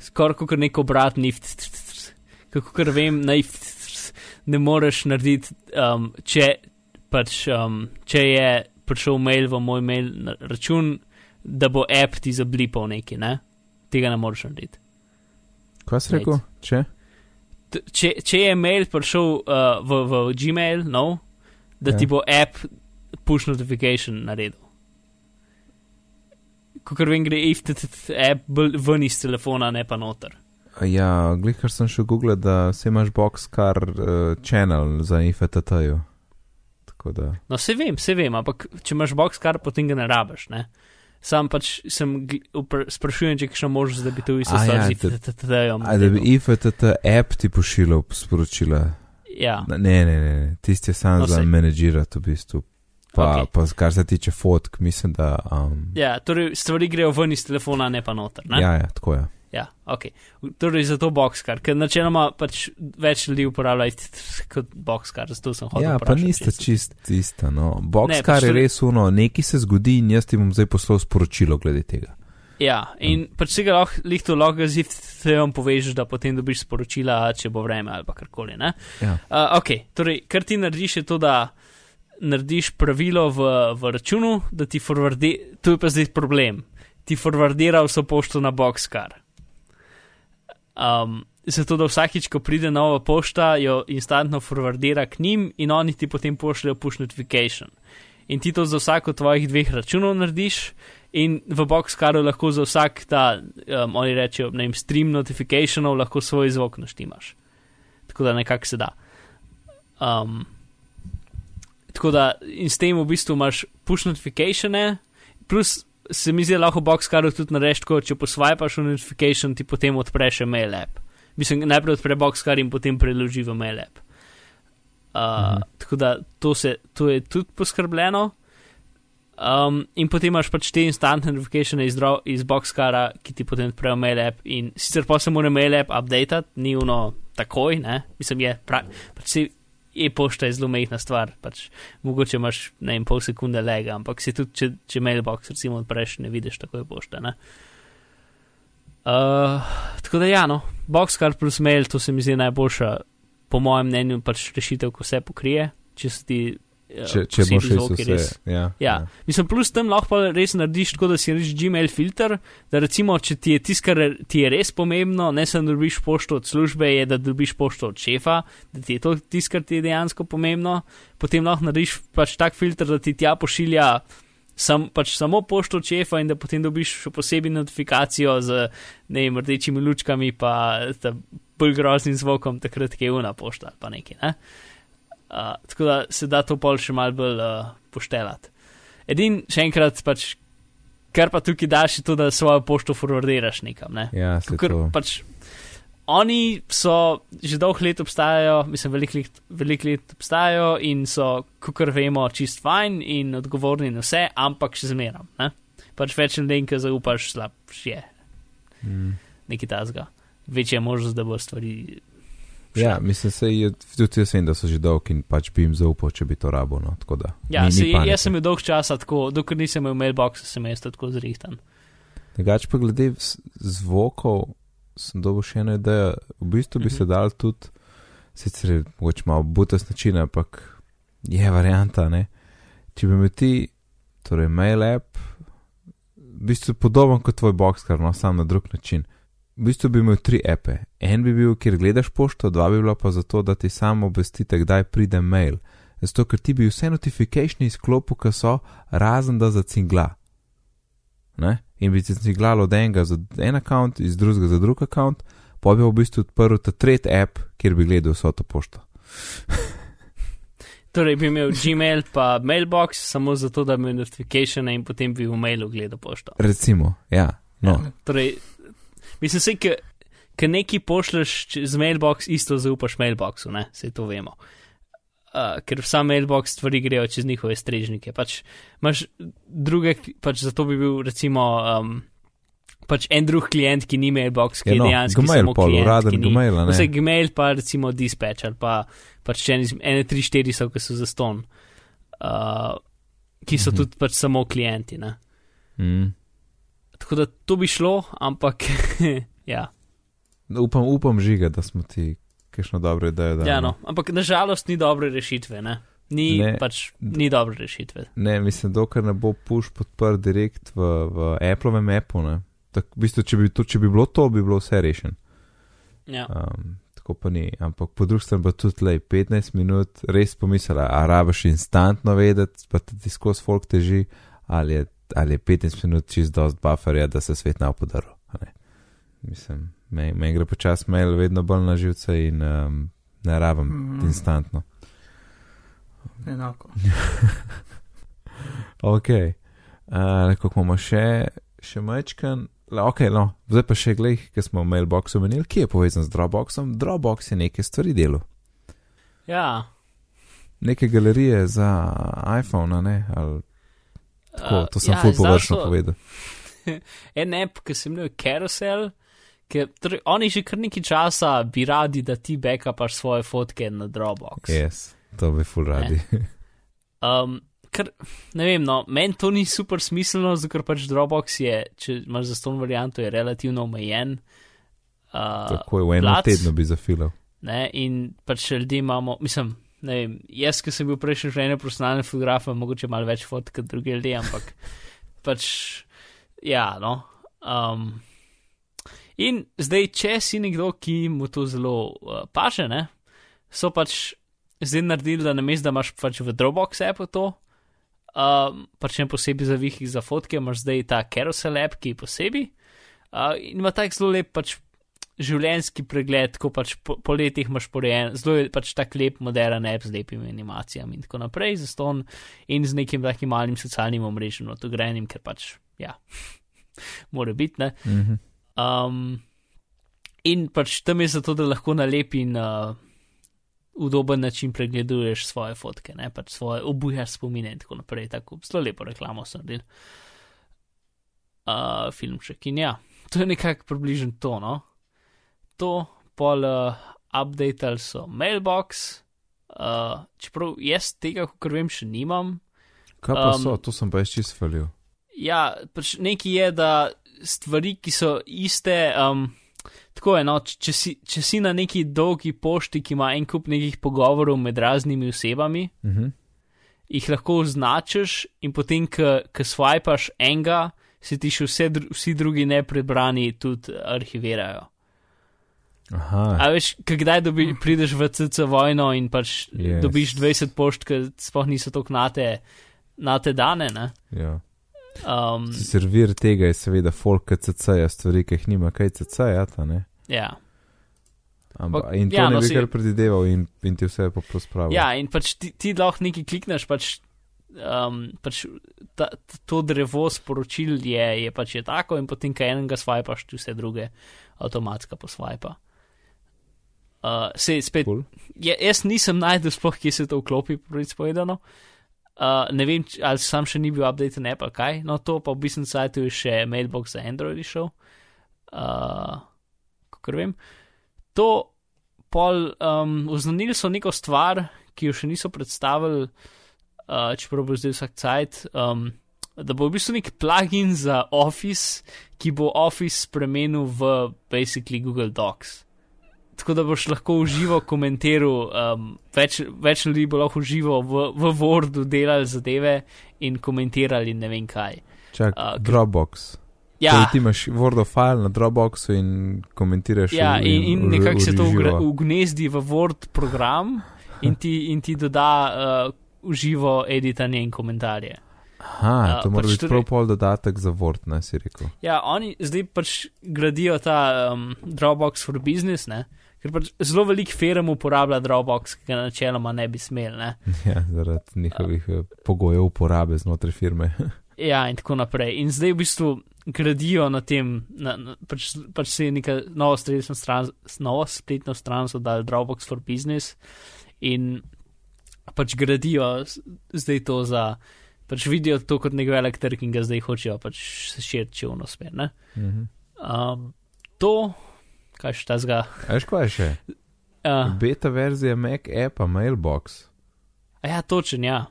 skoraj kot nek obratni, kako vem, na ne moreš narediti, um, če, pač, um, če je prišel mail v moj mail račun, da bo app ti zablipal neki, ne? Tega ne moreš narediti. Kaj si rekel? Če? Če, če je mail prišel uh, v, v Gmail, no, da ja. ti bo app push notification naredil. Ko vem, gre app ven iz telefona, ne pa noter. Ja, glikar sem še googlal, da se imaš box kar uh, channel za IFTT-ju. No, se vem, se vem, ampak če imaš box kar, potem ga ne rabiš, ne? Sam pač sem sprašujem, če je kakšna možnost, da bi to isto stvar ja, z IFTT-jem. Da bi IFTT app ti pošiljal sporočila. Ja. Ne, ne, ne, ne. tisti je sam no, za menedžirati v bistvu. Pa, okay. pa kar se tiče fotk, mislim, da. Um... Ja, torej stvari grejo ven iz telefona, ne pa noter. Ne? Ja, ja, tako je. Ja, ok. Torej za to boxkar, ker načeloma pač več ljudi uporablja kot boxkar, zato sem hodil. Ja, pa niste čist ista, no. Boxkar pač je res uno, nekaj se zgodi in jaz ti bom zdaj poslal sporočilo glede tega. Ja, in hmm. pač se ga lahko lihto logo zif, te vam povežeš, da potem dobiš sporočila, če bo vreme ali karkoli, ne? Ja. Uh, ok, torej, kar ti narediš je to, da narediš pravilo v, v računu, da ti forwardira, to je pa zdaj problem, ti forwardira vso pošto na boxkar. Um, zato, da vsakič, ko pride nova pošta, jo instantno forwardira k njim in oni ti potem pošljajo push notification. In ti to za vsako tvojih dveh računov narediš, in v boxkaru lahko za vsak ta, um, oni rečejo, ne vem, stream notificationov, lahko svoj zvok naštimaš. Tako da nekako se da. Um, tako da in s tem v bistvu imaš push notificatione, plus se mi zdi, lahko boxkaru tudi narediš tako, če posvajaš v notification, ti potem odpreš mail app. Mislim, najprej odpre boxkar in potem preloži v mail app. Uh, mhm. Tako da to, se, to je tudi poskrbljeno. Um, in potem imaš pač te instant notification iz, iz boxkara, ki ti potem odprejo mail app. In sicer pa se mora mail app update, ni uno takoj, ne? mislim, je pač e-pošta je zelo mehna stvar, pač mogoče imaš ne vem, pol sekunde lega, ampak si tudi, če, če mailbox recimo odpreš, ne vidiš tako je pošta. Ne? Uh, tako da ja, no, boxcar plus mail, to se mi zdi najboljša, po mojem mnenju, pač rešitev, ko se pokrije, če se ti če, če boš šel vse. Res, ja, ja. ja. Mislim, plus tem lahko res narediš tako, da si narediš Gmail filter, da recimo, če ti je tisto, kar ti je res pomembno, ne samo da dobiš pošto od službe, je da dobiš pošto od šefa, da ti je to tisto, kar ti je dejansko pomembno, potem lahko narediš pač tak filter, da ti tja pošilja sam, pač samo pošto od šefa in da potem dobiš še posebej notifikacijo z ne vem, rdečimi lučkami pa bolj groznim zvokom, takrat je una pošta ali pa nekaj. Ne? Uh, tako da se da to pol še mal bolj uh, poštelati. Edin, še enkrat, pač, kar pa tukaj daš, je to, da svojo pošto forwardiraš nekam. Ne? Ja, Kukor, pač, oni so že dolgo let obstajajo, mislim, veliko let, velik let obstajajo in so, kot vemo, čist fajn in odgovorni na vse, ampak še zmeram. Ne? Pač več ljudem, ki zaupaš, slab je. Mm. Nekaj tazga. Večja možnost, da bo stvari Ja, mislim, se je tudi jaz vem, da so že dolgi in pač bi jim zaupal, če bi to rabo. No, da, ja, ni, se, ni jaz sem imel dolg časa, tako, dokler nisem imel mailbox, sem jaz tako zrihtan. Drugač pa glede zvokov, sem dobil še eno idejo. V bistvu bi mm -hmm. se dal tudi, sicer mogoče malo butas način, ampak je varianta, ne. Če bi imel ti, torej mail app, v bistvu podoben kot tvoj box, kar no, sam na drug način v bistvu bi imel tri epe. En bi bil, kjer gledaš pošto, dva bi bila pa zato, da ti samo obvestite, kdaj pride mail. Zato, ker ti bi vse notifikacije izklopil, ki so, razen da zacingla. Ne? In bi ti cinglalo od enega za en račun, iz drugega za drug račun, pa bi v bistvu odprl ta tretji app, kjer bi gledal vso to pošto. torej bi imel Gmail pa mailbox, samo zato, da bi imel notifikacije in potem bi v mailu gledal pošto. Recimo, ja. No. ja torej, Mislim, se, ki nekaj pošleš z mailbox, isto zaupaš mailboxu, ne, se to vemo. Uh, ker vsa mailbox stvari grejo čez njihove strežnike. Pač imaš druge, pač zato bi bil recimo um, pač en drug klient, ki ni mailbox, ki Ja, je no, dejansko Gmail samo pol, klient, uraden ki ni- Gmail, ne? Vse Gmail, pa recimo dispatch ali pa pač ene, ene tri, štiri so, ki so za ston, uh, ki so Mhm. tudi pač samo klienti. Ne? Mm. Tako da to bi šlo, ampak ja. Upam, upam žiga, da smo ti kakšno dobro idejo dali. ja no. Ampak nažalost ni dobre rešitve. Ne? Ni, Ne. Pač, ni dobre rešitve. Ne, mislim, dokler ne bo push podprt direkt v, v Appleovem appu. Ne. Tak, v bistvu, če, bi to, če bi bilo to, bi bilo vse rešeno. Ja. Um, tako pa ni. Ampak po drugi strani pa tudi le 15 minut, res pomislila, a rabiš instantno vedeti, pa ti skozi folk teži, ali je, ali je 15 minut čist dost bufferja, da se svet ne opodaril. Mislim, meni me gre počas mail vedno bolj na živce in um, ne rabim mm. Instantno. Enako. Ok, uh, kako imamo še, še majčkan. Ok, no, zdaj pa še glej, ki smo v mailboxu menili, ki je povezan z Dropboxom. Dropbox je neke stvari delo. ja. Neke galerije za iPhone, a ne? Ali, tako, Uh, to sem ja, ful površno so- povedal. en app, ki se imenuje Carousel, ki torej, oni že kar nekaj časa bi radi, da ti backupaš svoje fotke na Dropbox. Yes, to bi ful radi. Um, ker, ne vem, no, meni to ni super smiselno, zato ker pač Dropbox je, če imaš za ston varianto, je relativno omejen. Uh, Tako je, v enem tednu bi zafilal. ne, in pač ljudje imamo, mislim, ne vem, jaz, ki sem bil prejšnji življenje profesionalni fotograf, mogoče malo več fotk kot drugi ljudje, ampak pač, ja, no. Um, in zdaj, če si nekdo, ki mu to zelo uh, paše, ne, so pač zdaj naredili, da namesto da imaš pač v Dropbox appu to, um, pač ne posebej za vihih za fotke, imaš zdaj ta Carousel app, ki je posebej. Uh, in ima tak zelo lep pač življenjski pregled, ko pač po, po letih imaš porejen, zelo je pač tak lep, moderen app z lepimi animacijami in tako naprej, zaston in z nekim takim malim socialnim omrežjem, odogrenim, ker pač, ja, mora biti, ne. Mhm. Um, in pač tam je zato, da lahko na lep in uh, udoben način pregleduješ svoje fotke, ne pač svoje obujaš spomine in tako naprej. Tako zelo lepo reklamo sem naredil. Uh, filmček in ja, to je nekako približno to, no. To, pol uh, updateali so mailbox, uh, čeprav jaz tega, kot vem, še nimam. Kaj pa Um, so, to sem pa jaz čist falil. Ja, pač nekaj je, da stvari, ki so iste, um, tako je, no, če si, če si na neki dolgi pošti, ki ima en kup nekih pogovorov med raznimi osebami, Mhm. jih lahko označiš in potem, ko swipaš enega, se ti še vse, vsi drugi neprebrani tudi arhivirajo. Aha, A veš, kdaj dobi, prideš v CC vojno in pač Yes. dobiš 20 pošt, ki sploh niso tako nate, nate dane, ne? ja. Um, Servir tega je seveda folk CC-ja, stvari, ki jih nima kaj CC-ja, ta ne. ja. Ampak, in to ja, ne no, bi si- kar predideval in, in ti vse pa prospravil. Ja, in pač ti, ti lahko nekaj klikneš, pač, um, pač ta, to drevo sporočil je, je pač je tako, in potem, ko enega swipaš, ti vse druge avtomatsko poswipa. Uh, sej, spet, Cool. ja, jaz nisem najdel sploh, kje se to vklopi, pravic povedano. Uh, ne vem, ali sam še ni bil update na Apple, kaj. No, to pa v bistvu sajtu je še mailbox za Android šel. Uh, kakor vem. To pol, um, oznanili so neko stvar, ki jo še niso predstavili, uh, čeprav bo zdaj vsak cajt, um, da bo v bistvu nek plugin za Office, ki bo Office spremenil v basically Google Docs. Tako da boš lahko uživo komentiral, um, več, več ljudi bo lahko v, v Wordu delali zadeve in komentirali ne vem kaj. Čak, uh, Dropbox. Ja, Torej, ti imaš Word of file na Dropboxu in komentiraš. ja v- in, in v- nekako se to v živo. ugnezdi v Word program in ti, in ti doda uh, uživo editanje in komentarje. Aha, to mora pač biti torej- prav pol dodatek za Word, ne si rekel. Ja, oni zdaj pač gradijo ta um, Dropbox for business, ne? Ker pač zelo velik firm uporablja Dropbox, ki ga načeloma ne bi smel. Ne? Ja, zaradi njihovih eh, pogojev uporabe znotraj firme. Ja, in tako naprej. In zdaj v bistvu gradijo na tem, na, na, pač, pač se je neka nova stran, nova spletna stran so dali Dropbox for business in pač gradijo zdaj to za pač vidijo to kot nek velik trg in ga zdaj hočejo pač se širiti čovno smer. ne. Mhm. Um, to, kaj še ta zga. Veš, kaj še? Uh, Beta verzija Mac appa Mailbox. a ja, točen, ja.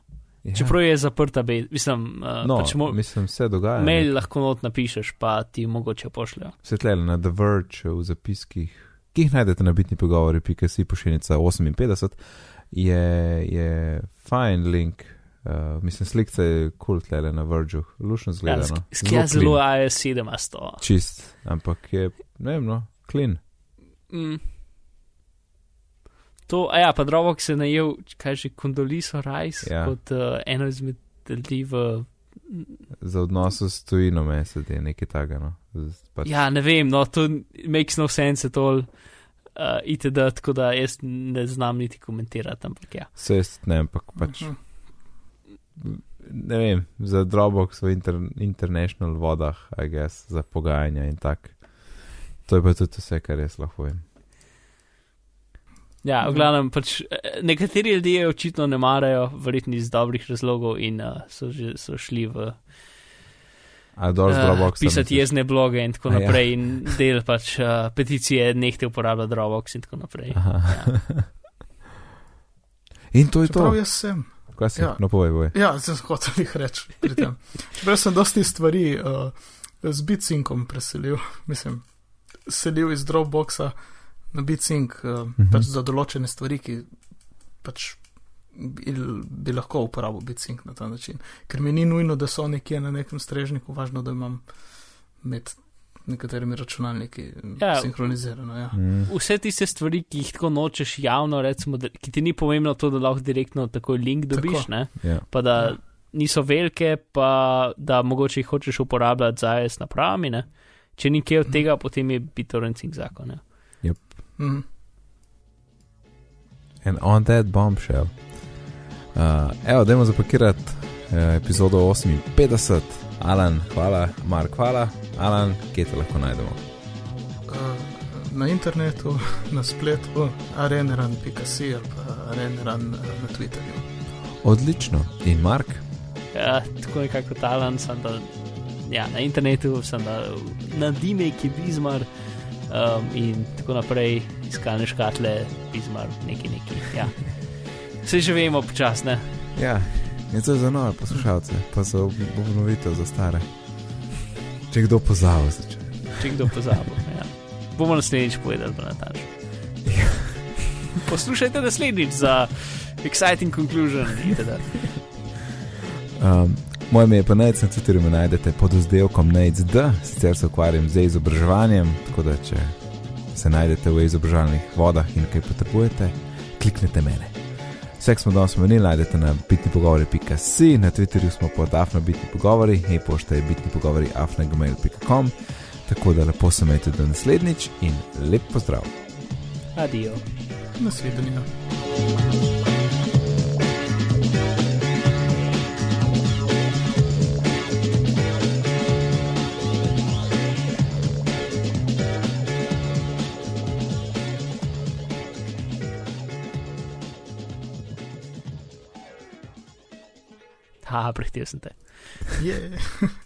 Ja. Čeprav je zaprta, be, mislim, uh, no, pač mo mislim, vse dogaja. ne. mail lahko not napišeš, pa ti mogoče pošljajo. Svetlele na The Verge v zapiskih, ki jih najdete na bitni pogovori, pika si pošiljica 58, je, je fajn link. Uh, mislim, slikce je kul cool tlele na Vergeu, lušno Ja, zgleda. sk- no. Skja zelo AS7 a sto. Čist, ampak je, ne vem, no, clean. Mm. To, a ja, pa Dropbox je najel, kaj že, Kondoliso Rice Ja. kot uh, eno izmed ljudi v. Za odnose s tujino mesed je nekaj takega. No. Pač, Ja, ne vem, no, to makes no sense at all. Uh, itd., tako da jaz ne znam niti komentirati, ampak ja. Vse jaz ne, ampak pač, Mhm. ne vem, za Dropbox v inter, international vodah, I guess, za pogajanja in tak. To je pa tudi vse, kar jaz lahko vem. Ja, v Mhm. glavnem, pač eh, nekateri ljudje očitno ne marajo, verjetno iz dobrih razlogov in uh, so, že, so šli v A dol Dropboxa. pisati jezne bloge in tako A ja. naprej in del pač uh, peticije nehte uporabljati Dropbox in tako naprej. Aha. Ja. In to je Čeprav to. jaz sem. Kaj si? Ja. No, povej, povej. Ja, sem hotel jih reči pri tem. Čeprav sem dosti stvari uh, z bitsinkom preselil, mislim, selil iz Dropboxa na bitsink uh, Mhm. pač za določene stvari, ki pač bi, bi lahko uporabil bitsink na ta način. Ker mi ni nujno, da so nekje na nekem strežniku, važno, da imam med nekaterimi računalniki Ja. ja. sinhronizirano. Ja. Mm. Vse tiste stvari, ki jih tako nočeš javno, recimo, da, ki ti ni pomembno to, da lahko direktno takoj link dobiš, Tako. ne? Ja. pa da Ja. ja. niso velike, pa da mogoče jih hočeš uporabljati za AS napravami. Ne? Če ni kaj od tega, potem je BitTorrenting zakon. Ne? Mhm. And on that bombshell. Uh, evo, dajmo zapakirati uh, epizodo 58. Alan, hvala, Mark, hvala. Alan, kje te lahko najdemo? Uh, na internetu, na spletu, areneran.si ali pa areneran uh, na Twitterju. Odlično. In Mark? Ja, tako nekako talen sem, da ja, na internetu sem da na Dimek je Bizmar um, in tako naprej, iskalne škatle, Bizmar, neki neki. Ja. Vse že vemo počasne. Ja, in to je za nove poslušalce, pa za ob- obnovitev za stare. Če kdo pozabi, začne. če kdo pozabi. Ja. Bomo naslednjič povedali, pa natančno. Poslušajte naslednjič za exciting conclusion. Um, moje ime je pa Nec, na Twitterju me najdete pod oddelkom NECD, sicer se ukvarjam z izobraževanjem, tako da če se najdete v izobraževalnih vodah in kaj potrebujete, kliknite mene. Vse, kar smo danes omenili, najdete na bitnipogovori.si, na Twitterju smo pod afna bitni pogovori, e-pošta je bitni pogovori afnagmail.com, tako da lepo se imejte do naslednjič in lep pozdrav. Adijo. Nasvidenja. Ha, prehtel sem te. Je.